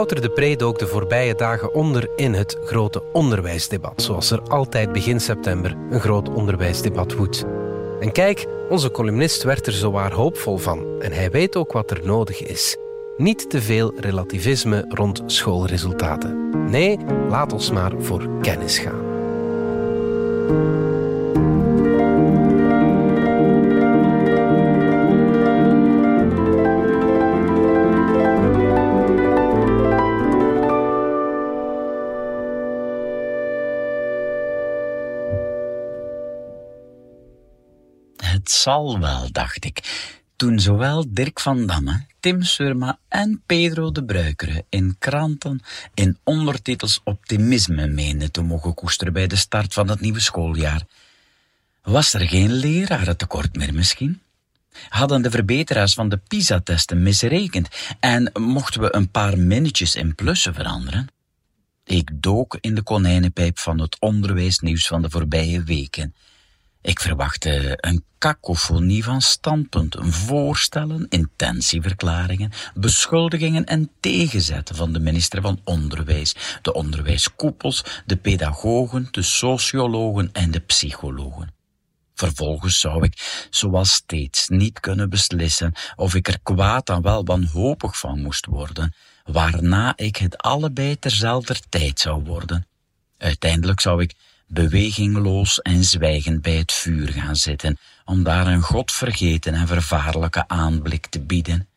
Wouter de Pre dook de voorbije dagen onder in het grote onderwijsdebat, zoals er altijd begin september een groot onderwijsdebat woedt. En kijk, onze columnist werd er zowaar hoopvol van en hij weet ook wat er nodig is. Niet te veel relativisme rond schoolresultaten. Nee, laat ons maar voor kennis gaan. Het zal wel, dacht ik, toen zowel Dirk van Damme, Tim Surma en Pedro de Bruikere in kranten in ondertitels optimisme meenden te mogen koesteren bij de start van het nieuwe schooljaar. Was er geen lerarentekort meer misschien? Hadden de verbeteraars van de PISA-testen misrekend en mochten we een paar minnetjes in plussen veranderen? Ik dook in de konijnenpijp van het onderwijsnieuws van de voorbije weken. Ik verwachtte een kakofonie van standpunten, voorstellen, intentieverklaringen, beschuldigingen en tegenzetten van de minister van Onderwijs, de onderwijskoepels, de pedagogen, de sociologen en de psychologen. Vervolgens zou ik, zoals steeds, niet kunnen beslissen of ik er kwaad dan wel wanhopig van moest worden, waarna ik het allebei terzelfde tijd zou worden. Uiteindelijk zou ik bewegingloos en zwijgend bij het vuur gaan zitten, om daar een godvergeten en vervaarlijke aanblik te bieden.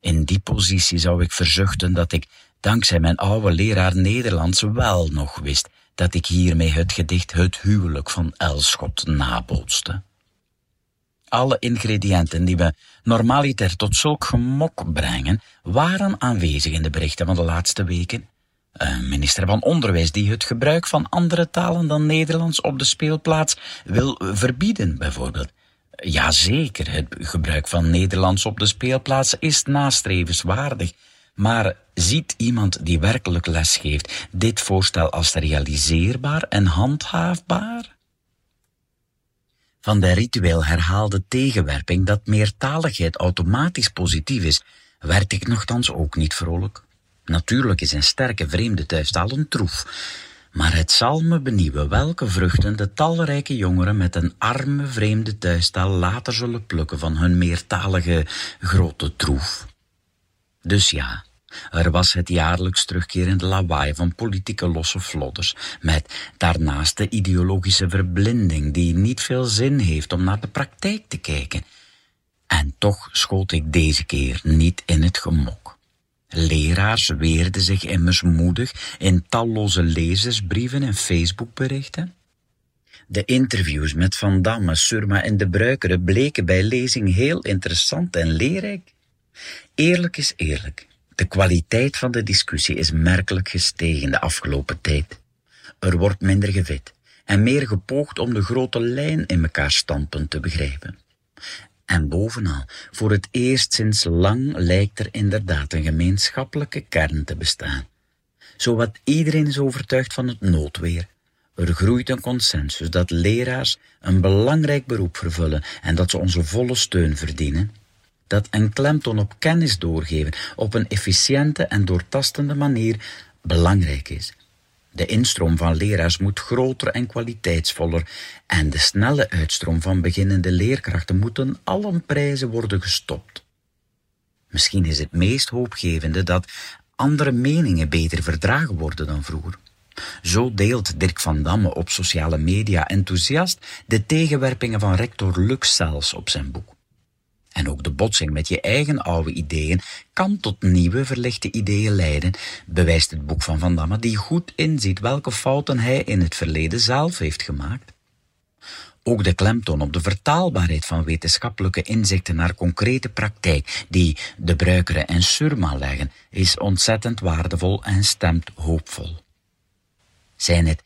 In die positie zou ik verzuchten dat ik, dankzij mijn oude leraar Nederlands, wel nog wist dat ik hiermee het gedicht Het huwelijk van Elschot nabootste. Alle ingrediënten die we normaliter tot zulk gemok brengen, waren aanwezig in de berichten van de laatste weken. Minister van Onderwijs die het gebruik van andere talen dan Nederlands op de speelplaats wil verbieden, bijvoorbeeld. Jazeker, het gebruik van Nederlands op de speelplaats is nastrevenswaardig. Maar ziet iemand die werkelijk les geeft dit voorstel als realiseerbaar en handhaafbaar? Van de ritueel herhaalde tegenwerping dat meertaligheid automatisch positief is, werd ik nogthans ook niet vrolijk. Natuurlijk is een sterke vreemde thuistaal een troef, maar het zal me benieuwen welke vruchten de talrijke jongeren met een arme vreemde thuistaal later zullen plukken van hun meertalige grote troef. Dus ja, er was het jaarlijks terugkerende lawaai van politieke losse vlodders, met daarnaast de ideologische verblinding die niet veel zin heeft om naar de praktijk te kijken. En toch schoot ik deze keer niet in het gemok. Leraars weerden zich immers moedig in talloze lezersbrieven en Facebookberichten. De interviews met Van Damme, Surma en de Bruikere bleken bij lezing heel interessant en leerrijk. Eerlijk is eerlijk. De kwaliteit van de discussie is merkelijk gestegen de afgelopen tijd. Er wordt minder gewit en meer gepoogd om de grote lijn in elkaar standpunt te begrijpen. En bovenal, voor het eerst sinds lang lijkt er inderdaad een gemeenschappelijke kern te bestaan. Zowat iedereen is overtuigd van het noodweer. Er groeit een consensus dat leraars een belangrijk beroep vervullen en dat ze onze volle steun verdienen. Dat een klemtoon op kennis doorgeven op een efficiënte en doortastende manier belangrijk is. De instroom van leraars moet groter en kwaliteitsvoller en de snelle uitstroom van beginnende leerkrachten moet ten allen prijzen worden gestopt. Misschien is het meest hoopgevende dat andere meningen beter verdragen worden dan vroeger. Zo deelt Dirk van Damme op sociale media enthousiast de tegenwerpingen van rector Lux zelfs op zijn boek. En ook de botsing met je eigen oude ideeën kan tot nieuwe verlichte ideeën leiden, bewijst het boek van Van Damme, die goed inziet welke fouten hij in het verleden zelf heeft gemaakt. Ook de klemtoon op de vertaalbaarheid van wetenschappelijke inzichten naar concrete praktijk, die de Bruikere en Surma leggen, is ontzettend waardevol en stemt hoopvol. Zijn het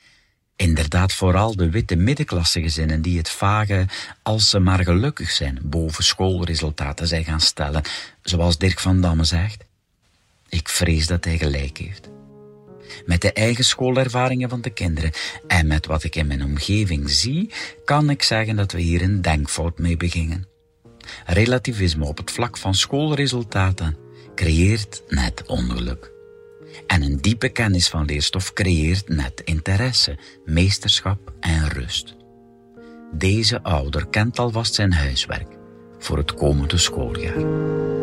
Inderdaad, vooral de witte middenklassegezinnen die het vage, als ze maar gelukkig zijn, boven schoolresultaten zijn gaan stellen, zoals Dirk van Damme zegt. Ik vrees dat hij gelijk heeft. Met de eigen schoolervaringen van de kinderen en met wat ik in mijn omgeving zie, kan ik zeggen dat we hier een denkfout mee begingen. Relativisme op het vlak van schoolresultaten creëert net ongeluk. En een diepe kennis van leerstof creëert net interesse, meesterschap en rust. Deze ouder kent alvast zijn huiswerk voor het komende schooljaar.